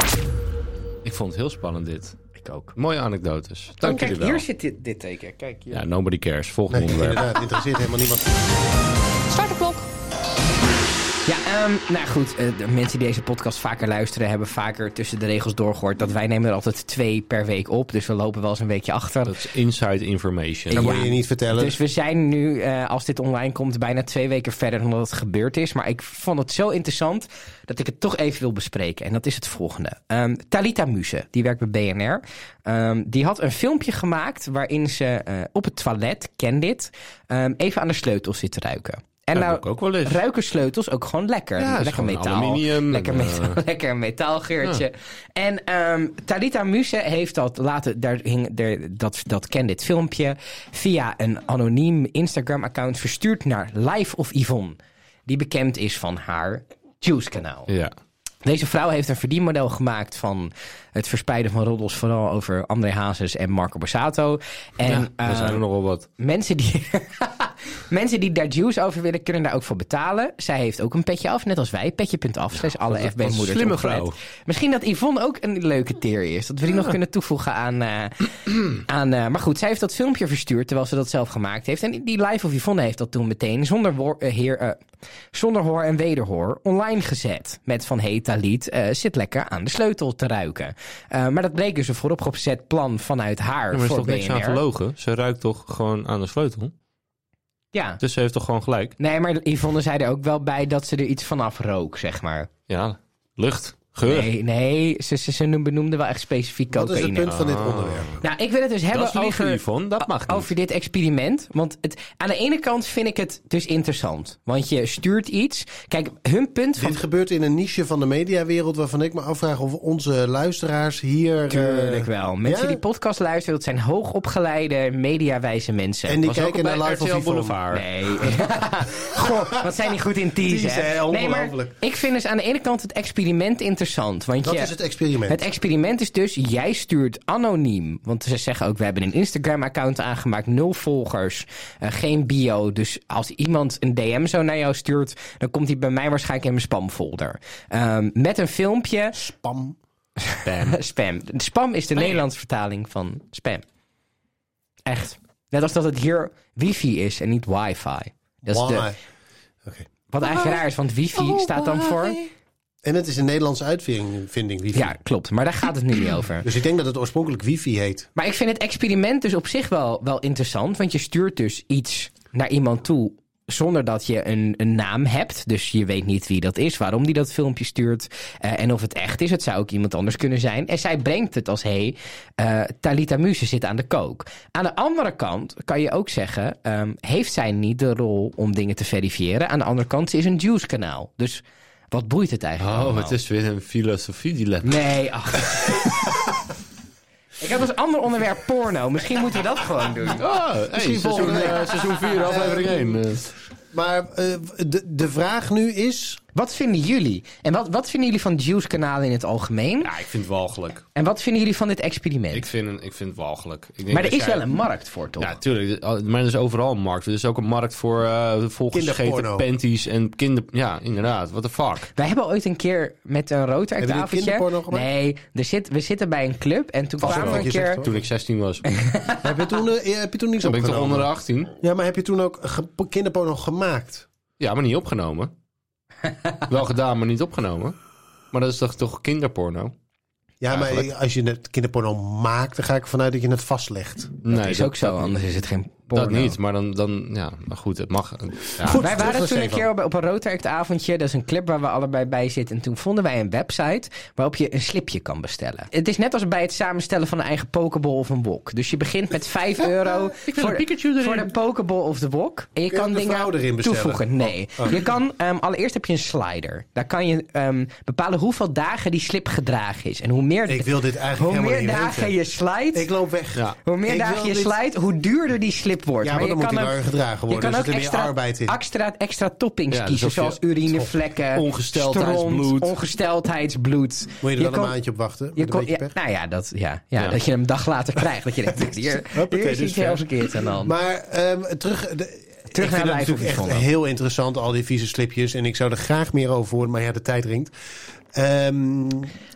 Ik vond het heel spannend dit. Ik ook. Mooie anekdotes. Dank Oh, kijk, jullie wel. hier zit dit, dit teken. Kijk hier. Ja, nobody cares. Volgende Nee, onderwerp. inderdaad, interesseert helemaal niemand. Start de klok. Ehm, nou goed, eh, de mensen die deze podcast vaker luisteren... hebben vaker tussen de regels doorgehoord... dat wij nemen er altijd twee per week op. Dus we lopen wel eens een weekje achter. Dat is inside information. Dat Ja. moet je niet vertellen. Dus we zijn nu, eh, als dit online komt, bijna twee weken verder dan dat het gebeurd is. Maar ik vond het zo interessant dat ik het toch even wil bespreken. En dat is het volgende. Ehm Talita Muse, die werkt bij BNR. Ehm, die had een filmpje gemaakt waarin ze eh, op het toilet, ken dit, ehm, even aan de sleutels zit te ruiken. En nou, ook wel eens. ruiken sleutels ook gewoon lekker. Ja, lekker gewoon metaal. aluminium Lekker, en, metaal, eh, lekker metaalgeurtje. En ehm Talita Muse heeft dat laten, daar hing, daar, dat, dat kende dit filmpje, via een anoniem Instagram-account verstuurd naar Life of Yvonne. Die bekend is van haar Juice-kanaal. Ja. Deze vrouw heeft een verdienmodel gemaakt van het verspreiden van roddels, vooral over André Hazes en Marco Borsato. En ja, er zijn ehm, er nog wel wat. mensen die, mensen die daar juice over willen, kunnen daar ook voor betalen. Zij heeft ook een petje af, net als wij. Petje.af. Zij is alle FB-moeders slimme vrouw. Misschien dat Yvonne ook een leuke teer is. Dat we die nog kunnen toevoegen aan... eh, aan eh, maar goed, zij heeft dat filmpje verstuurd terwijl ze dat zelf gemaakt heeft. En die live of Yvonne heeft dat toen meteen zonder, woor- eh, heer, zonder hoor en wederhoor online gezet. Met van, hey Talit, zit lekker aan de sleutel te ruiken. Maar dat bleek dus een vooropgezet plan vanuit haar Ja, maar er is voor toch niks aan BNR. gelogen? Ze ruikt toch gewoon aan de sleutel? Ja. Dus ze heeft toch gewoon gelijk? Nee, maar Yvonne zei er ook wel bij dat ze er iets vanaf rook, zeg maar. Ja, lucht, geur. Nee, nee ze, ze, ze benoemde wel echt specifiek Wat is het cocaïne. punt van dit onderwerp? Nou, ik wil het dus hebben dat over, Yvonne. Dat mag niet. over dit experiment. Want het, aan de ene kant vind ik het dus interessant. Want je stuurt iets. Kijk, hun punt van... Dit gebeurt in een niche van de mediawereld waarvan ik me afvraag of onze luisteraars hier... eh, Tuurlijk wel. Mensen ja? die podcast luisteren, dat zijn hoogopgeleide, mediawijze mensen. En die Was kijken naar Live of. Boulevard. Nee. Goh, wat zijn die goed in teasen. Nee, maar Ongelooflijk. ik vind dus aan de ene kant het experiment interessant. Want Dat je, is het experiment. Het experiment is dus, jij stuurt anoniem. Want ze zeggen ook, we hebben een Instagram-account aangemaakt, nul volgers, eh, geen bio. Dus als iemand een DM zo naar jou stuurt, dan komt hij bij mij waarschijnlijk in mijn spamfolder. Ehm, met een filmpje, Spam. Spam. spam. Spam is de Nederlandse vertaling van spam. Echt. Net als dat het hier wifi is en niet wifi. Dat is Why? de, Oké. wat eigenlijk raar is, want wifi staat dan voor... En het is een Nederlandse uitvinding, vinding, wifi. Ja, klopt. Maar daar gaat het nu niet over. Dus ik denk dat het oorspronkelijk wifi heet. Maar ik vind het experiment dus op zich wel, wel interessant. Want je stuurt dus iets naar iemand toe zonder dat je een, een naam hebt. Dus je weet niet wie dat is, waarom die dat filmpje stuurt. eh, en of het echt is. Het zou ook iemand anders kunnen zijn. En zij brengt het als, hé, hey, eh, Talita Muse zit aan de kook. Aan de andere kant kan je ook zeggen... ehm, heeft zij niet de rol om dingen te verifiëren? Aan de andere kant, ze is een Juice-kanaal. Dus wat boeit het eigenlijk Oh, allemaal? het is weer een filosofie-dilemma. Nee, ach. Ik heb als ander onderwerp porno. Misschien moeten we dat gewoon doen. Oh, hey, Misschien seizoen, volgende week. eh, seizoen 4, aflevering 1. Maar eh, de, de vraag nu is... Wat vinden jullie? En wat, wat vinden jullie van Juice-kanalen in het algemeen? Ja, ik vind het walgelijk. En wat vinden jullie van dit experiment? Ik vind, ik vind het walgelijk. Ik denk maar er is jij- wel een markt voor, toch? Ja, tuurlijk. Maar er is overal een markt. Er is ook een markt voor eh volgescheten Kinderporno. panties en kinder... Ja, inderdaad. What the fuck? Wij hebben ooit een keer met een gemaakt? Nee, er zit, we zitten bij een club en toen kwamen we een zegt keer... Toen ik 16 was. heb, je toen, eh, heb je toen niets Toen ben ik toch onder de 18? Ja, maar heb je toen ook ge- kinderporno gemaakt? Ja, maar niet opgenomen. Wel gedaan, maar niet opgenomen. Maar dat is toch, toch kinderporno? Ja, maar Eigenlijk. als je het kinderporno maakt, dan ga ik ervan uit dat je het vastlegt. Nee, Dat is ook zo, anders is het geen porno. Dat niet, maar dan, dan ja, maar goed, het mag. Ja, Goed. Wij waren toen een keer op, op een roodtaartavondje. Dat is een club waar we allebei bij zitten. En toen vonden wij een website waarop je een slipje kan bestellen. Het is net als bij het samenstellen van een eigen pokeball of een wok. Dus je begint met 5 euro voor, een Pikachu erin. voor de pokeball of de wok. En je Kun kan dingen erin bestellen? toevoegen. Nee. Oh. Je kan, ehm, allereerst heb je een slider. Daar kan je ehm, bepalen hoeveel dagen die slip gedragen is. En hoe meer, Ik wil dit eigenlijk hoe helemaal meer niet dagen weten. je slijt... Ik loop weg. Ja. Hoe meer Ik dagen je dit- slijt, hoe duurder die slip wordt. Ja, maar je dan moet gedragen je worden. kan Er ook extra, arbeid in. extra, extra toppings Ja, dus kiezen, je- zoals urinevlekken, Ongesteldheidsbloed. ongesteldheidsbloed. Moet je er dan een maandje op wachten? je kon- ja, nou ja, dat, ja, ja, dat je hem een dag later krijgt. Dat je denkt, hier, Hoppakee, hier is dus iets heel ver. verkeerd aan de hand. Maar ehm, terug... De, ik naar vind het natuurlijk echt heel interessant, al die vieze slipjes. En ik zou er graag meer over horen, maar ja, de tijd dringt. Ehm,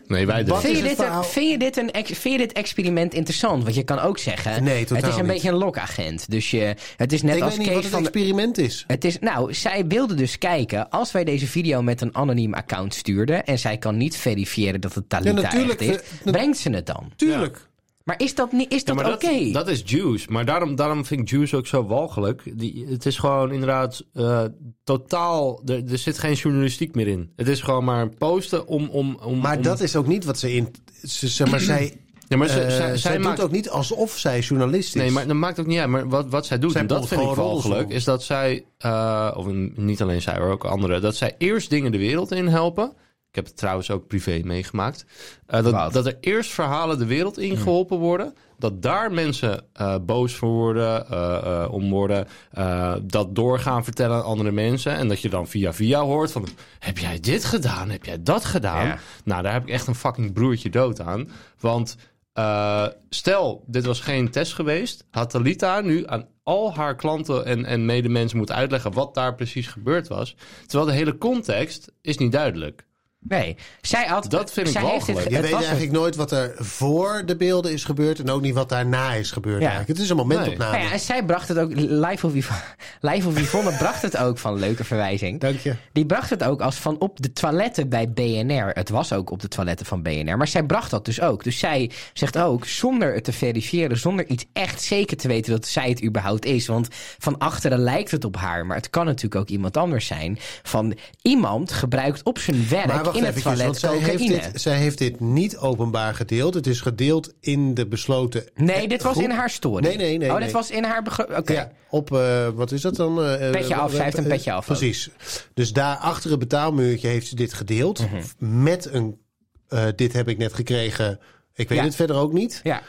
nee, wij doen. Vind je, dit een, vind, je dit een, vind je dit experiment interessant? Want je kan ook zeggen, Nee, het is een niet. beetje een lokagent. Dus je, het is net ik als weet niet Kees wat het de- experiment is. Het is, nou, zij wilde dus kijken, als wij deze video met een anoniem account stuurden en zij kan niet verifiëren dat het Talita Ja, natuurlijk, echt is, brengt ze het dan? Tuurlijk. Maar is dat, niet, is Ja, dat oké? dat, dat is juice. Maar daarom, daarom vind ik juice ook zo walgelijk. Die, het is gewoon inderdaad eh, totaal... Er, er zit geen journalistiek meer in. Het is gewoon maar posten om... om, om Maar om- dat is ook niet wat ze in... Ze, zeg maar, zij, Ja, maar ze, eh, zij, zij, zij doet maakt, ook niet alsof zij journalist is. Nee, maar dat maakt ook niet uit. Maar wat, wat zij doet, Zij en dat vind ik walgelijk, is dat zij, eh, of niet alleen zij, maar ook anderen, dat zij eerst dingen de wereld in helpen. Ik heb het trouwens ook privé meegemaakt. Eh, dat, dat er eerst verhalen de wereld in geholpen worden. Dat daar mensen eh, boos voor worden, eh, om worden. dat doorgaan vertellen aan andere mensen. En dat je dan via via hoort van... Heb jij dit gedaan? Heb jij dat gedaan? Ja. Nou, daar heb ik echt een fucking broertje dood aan. Want stel, dit was geen test geweest... had Talita nu aan al haar klanten en, en medemensen moeten uitleggen... wat daar precies gebeurd was. Terwijl de hele context is niet duidelijk. Nee, zij had... Dat vind ik zij heeft het. Je het weet eigenlijk nooit wat er voor de beelden is gebeurd... en ook niet wat daarna is gebeurd Ja. eigenlijk. Het is een momentopname. Nou ja, en zij bracht het ook, Live of Yvonne, Live of Yvonne bracht het ook van leuke verwijzing. Dank je. Die bracht het ook als van op de toiletten bij BNR. Het was ook op de toiletten van BNR. Maar zij bracht dat dus ook. Dus zij zegt ook, zonder het te verifiëren, zonder iets echt zeker te weten dat zij het überhaupt is. Want van achteren lijkt het op haar. Maar het kan natuurlijk ook iemand anders zijn. Van iemand gebruikt op zijn werk wacht in het toilet want zij heeft, dit, zij heeft dit niet openbaar gedeeld. Het is gedeeld in de besloten... Nee, dit was in haar story. Nee, nee, nee, Oh, nee. dit was in haar... Oké. Ja, op, eh, wat is dat dan? Eh, Petje eh, af, zij heeft een petje af. Precies. Dus daar achter het betaalmuurtje heeft ze dit gedeeld. Mhm. Met een, dit heb ik net gekregen. Ik weet Ja. het verder ook niet. Ja.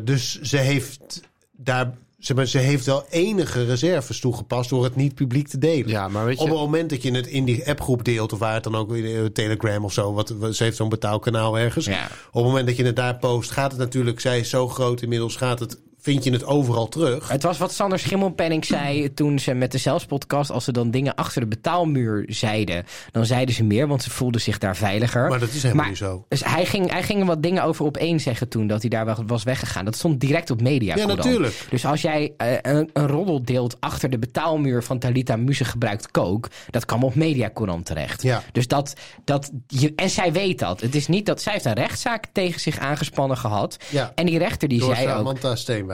Dus ze heeft daar... Zeg maar, ze heeft wel enige reserves toegepast door het niet publiek te delen. Ja, maar weet je- Op het moment dat je het in die appgroep deelt, of waar het dan ook weer, eh, Telegram of zo, wat, wat- ze heeft zo'n betaalkanaal ergens. Ja. Op het moment dat je het daar post, gaat het natuurlijk, zij is zo groot inmiddels, gaat het, vind je het overal terug. Het was wat Sander Schimmelpenning zei toen ze met de Zelfs-podcast... als ze dan dingen achter de betaalmuur zeiden... dan zeiden ze meer, want ze voelden zich daar veiliger. Maar dat is helemaal Maar- niet zo. Dus hij ging, hij ging wat dingen over opeen zeggen toen... dat hij daar was weggegaan. Dat stond direct op media. Ja, natuurlijk. Dus als jij eh, een, een roddel deelt achter de betaalmuur van Talita Muse gebruikt kook... dat kwam op Mediacourant terecht. Ja. Dus dat, dat je, en zij weet dat. Het is niet dat zij heeft een rechtszaak tegen zich aangespannen gehad. Ja. En die rechter die Door zei ook...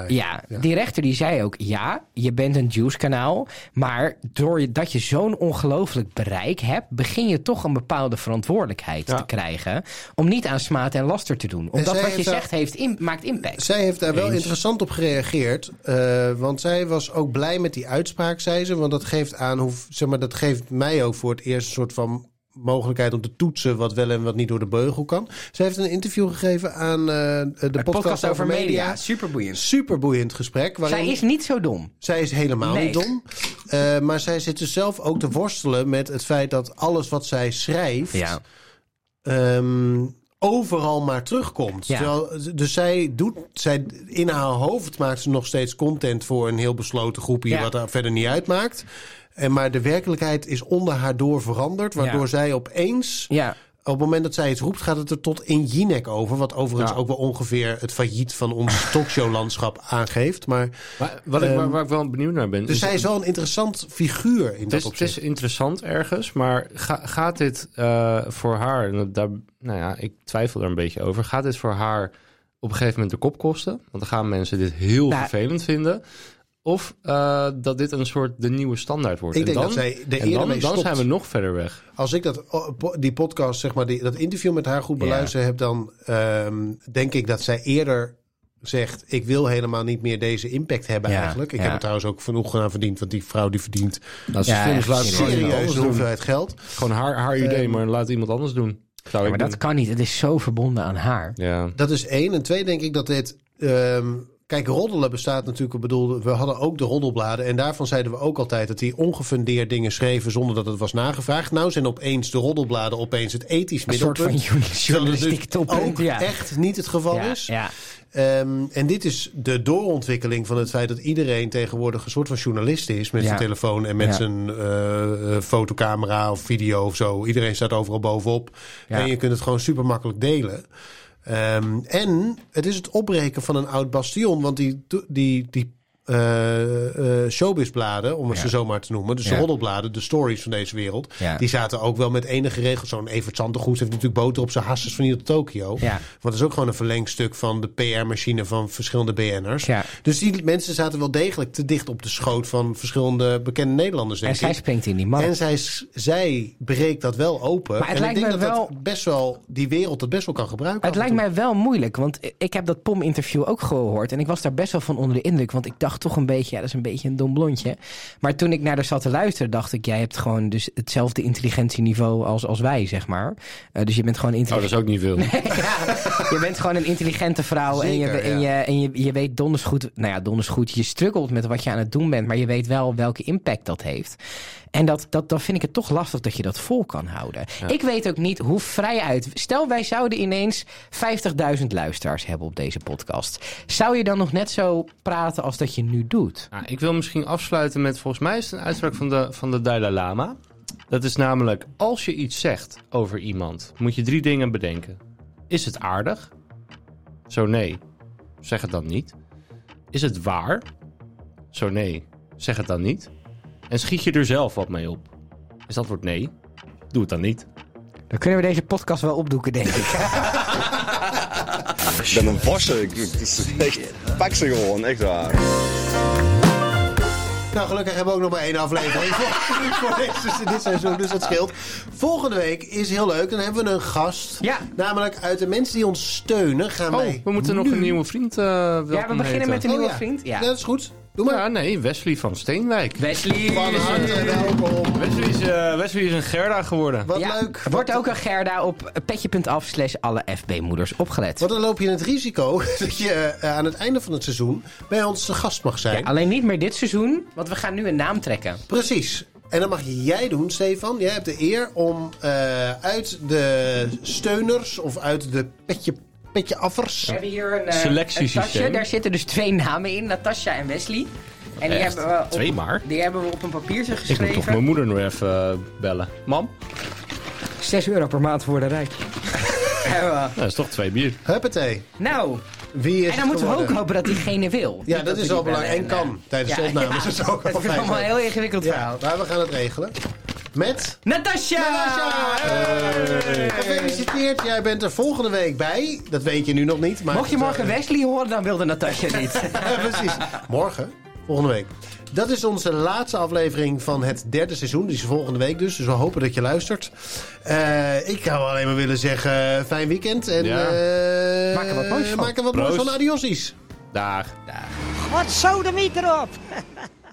Ja, die rechter die zei ook... ja, je bent een Juice-kanaal... maar doordat je zo'n ongelooflijk bereik hebt... begin je toch een bepaalde verantwoordelijkheid Ja. te krijgen... om niet aan smaad en laster te doen. Omdat wat je daar- zegt heeft maakt impact. Zij heeft daar wel Eens. interessant op gereageerd. eh, want zij was ook blij met die uitspraak, zei ze. Want dat geeft aan hoe, zeg maar, dat geeft mij ook voor het eerst een soort van mogelijkheid om te toetsen wat wel en wat niet door de beugel kan. Zij heeft een interview gegeven aan eh, de podcast, over media. Super boeiend. Super boeiend gesprek. Waarin Zij is niet zo dom. zij is helemaal Nee. niet dom. Eh, maar zij zit dus zelf ook te worstelen met het feit dat alles wat zij schrijft. Ja. ehm, overal maar terugkomt. Ja. Terwijl, dus zij doet, zij, in haar hoofd maakt ze nog steeds content voor een heel besloten groepje, Ja. wat er verder niet uitmaakt. En maar de werkelijkheid is onder haar door veranderd, waardoor Ja. zij opeens, Ja. Op het moment dat zij iets roept, gaat het er tot in Jinek over. Wat overigens Ja. ook wel ongeveer het failliet van ons talkshowlandschap aangeeft. Maar, Maar wat ik, Ehm, waar, waar ik wel benieuwd naar ben... dus is- zij is wel een interessant figuur in Het dat is, het is interessant ergens, maar ga- gaat dit eh, voor haar, daar, nou ja, ik twijfel er een beetje over, gaat dit voor haar op een gegeven moment de kop kosten? Want dan gaan mensen dit heel Nou, vervelend vinden. Of eh, dat dit een soort de nieuwe standaard wordt. Ik En denk dan, dat zij er en eerder dan, dan zijn we nog verder weg. Als ik dat, oh, die podcast, zeg maar, die, dat interview met haar goed Ja. beluisterd heb, dan ehm, denk ik dat zij eerder zegt: Ik wil helemaal niet meer deze impact hebben Ja, eigenlijk. Ik ja. heb er trouwens ook genoeg aan verdiend, want die vrouw die verdient Dat is Ja, het serieus de doen. hoeveelheid geld. Gewoon haar, haar idee, maar laat iemand anders doen. Zou Ja, ik maar dat doen. kan niet. Het is zo verbonden aan haar. Ja. Dat is één. En twee, denk ik dat dit. ehm, kijk, roddelen bestaat natuurlijk. Ik bedoel, we hadden ook de roddelbladen. En daarvan zeiden we ook altijd dat die ongefundeerd dingen schreven zonder dat het was nagevraagd. Nou zijn opeens de roddelbladen opeens het ethisch Een soort middelpunt. van journalistiek dus toppunt. ook Ja. echt niet het geval Ja, is. ja. Ehm, en dit is de doorontwikkeling van het feit dat iedereen tegenwoordig een soort van journalist is met Ja. zijn telefoon en met Ja. zijn eh, eh, fotocamera of video of zo. Iedereen staat overal bovenop en je kunt het gewoon super makkelijk delen. Ehm, en het is het opbreken van een oud bastion, want die, die, die eh, showbizbladen, om het Ja. ze zo maar te noemen, dus de Ja. roddelbladen, de stories van deze wereld, Ja. die zaten ook wel met enige regels. Zo'n Evert heeft natuurlijk boter op zijn hasses van hier tot Tokio. Want dat is ook gewoon een verlengstuk van de PR-machine van verschillende BN'ers. Dus die mensen zaten wel degelijk te dicht op de schoot van verschillende bekende Nederlanders, denk En zij ik. springt in die man. En zij, zij breekt dat wel open. Maar het en lijkt ik denk dat wel- dat best wel die wereld het best wel kan gebruiken. Het lijkt mij wel moeilijk, want ik heb dat POM-interview ook gehoord. En ik was daar best wel van onder de indruk. Want ik dacht toch een beetje, ja, dat is een beetje een dom blondje. Maar toen ik naar haar zat te luisteren, dacht ik... jij hebt gewoon dus hetzelfde intelligentieniveau als, als wij, zeg maar. Eh, dus je bent gewoon Oh, dat intelligent. is ook niet veel. ja, je bent gewoon een intelligente vrouw. en je, en, je, en je, je weet donders goed... Nou ja, donders goed. Je struggelt met wat je aan het doen bent. Maar je weet wel welke impact dat heeft. En dat, dat, dan vind ik het toch lastig dat je dat vol kan houden. Ik weet ook niet hoe vrij uit... Stel, wij zouden ineens 50.000 luisteraars hebben op deze podcast. Zou je dan nog net zo praten als dat je nu doet? Nou, ik wil misschien afsluiten met, volgens mij is het een uitspraak van de, van de Dalai Lama. Dat is namelijk, als je iets zegt over iemand, moet je drie dingen bedenken. Is het aardig? Zo nee, zeg het dan niet. Is het waar? Zo nee, zeg het dan niet. En schiet je er zelf wat mee op? Is dat antwoord nee? Doe het dan niet. Dan kunnen we deze podcast wel opdoeken, denk ik. Ik ben een vosse. Ik, het is echt, pak ze gewoon, echt waar. Nou, gelukkig hebben we ook nog maar één aflevering voor, dit seizoen, dus dat scheelt. Volgende week is heel leuk. Dan hebben we een gast. Ja. Namelijk uit de mensen die ons steunen gaan Oh, wij we moeten nog een nieuwe vriend eh Ja, we beginnen heten. met een nieuwe Oh, ja. vriend. Ja. Dat is goed. Doe maar. Ja, nee, Wesley van Steenwijk. Wesley. Van harte welkom. Wesley eh, Wesley is een Gerda geworden. Wat Ja, leuk. Wordt ook een Gerda op petje.af slash alle FB-moeders opgelet. Want dan loop je het risico dat je eh, aan het einde van het seizoen bij ons te gast mag zijn. Ja, alleen niet meer dit seizoen, want we gaan nu een naam trekken. Precies. En dan mag jij doen, Stefan. Jij hebt de eer om eh, uit de steuners of uit de petje, petje affers. We hebben hier een, tasje. Daar zitten dus twee namen in, Natasja en Wesley. En die hebben, we op, Twee maar? die hebben we op een papiertje Ik moet toch geschreven. mijn moeder nog even eh, bellen. Mam, 6 euro per maand voor de rijk. We. dat is toch twee bier. Huppatee. nou, Wie is en dan moeten we ook hopen dat diegene wil. Ja, dat is we wel belangrijk. En kan. Tijdens de ja, opname ja. is het ook Het is allemaal een heel ingewikkeld Ja, verhaal. maar we gaan het regelen. Met... Natasja! Hey. Gefeliciteerd, jij bent er volgende week bij. Dat weet je nu nog niet. Maar Mocht je morgen eh, Wesley horen, dan wilde Natasja niet. Precies. Morgen, volgende week. Dat is onze laatste aflevering van het derde seizoen. Die is volgende week dus. Dus we hopen dat je luistert. Eh, ik zou alleen maar willen zeggen, fijn weekend. En, Ja. eh, Maak er wat moois van. Maak er wat moois Proost. van. Adiosies. Dag. Wat zo de meter op!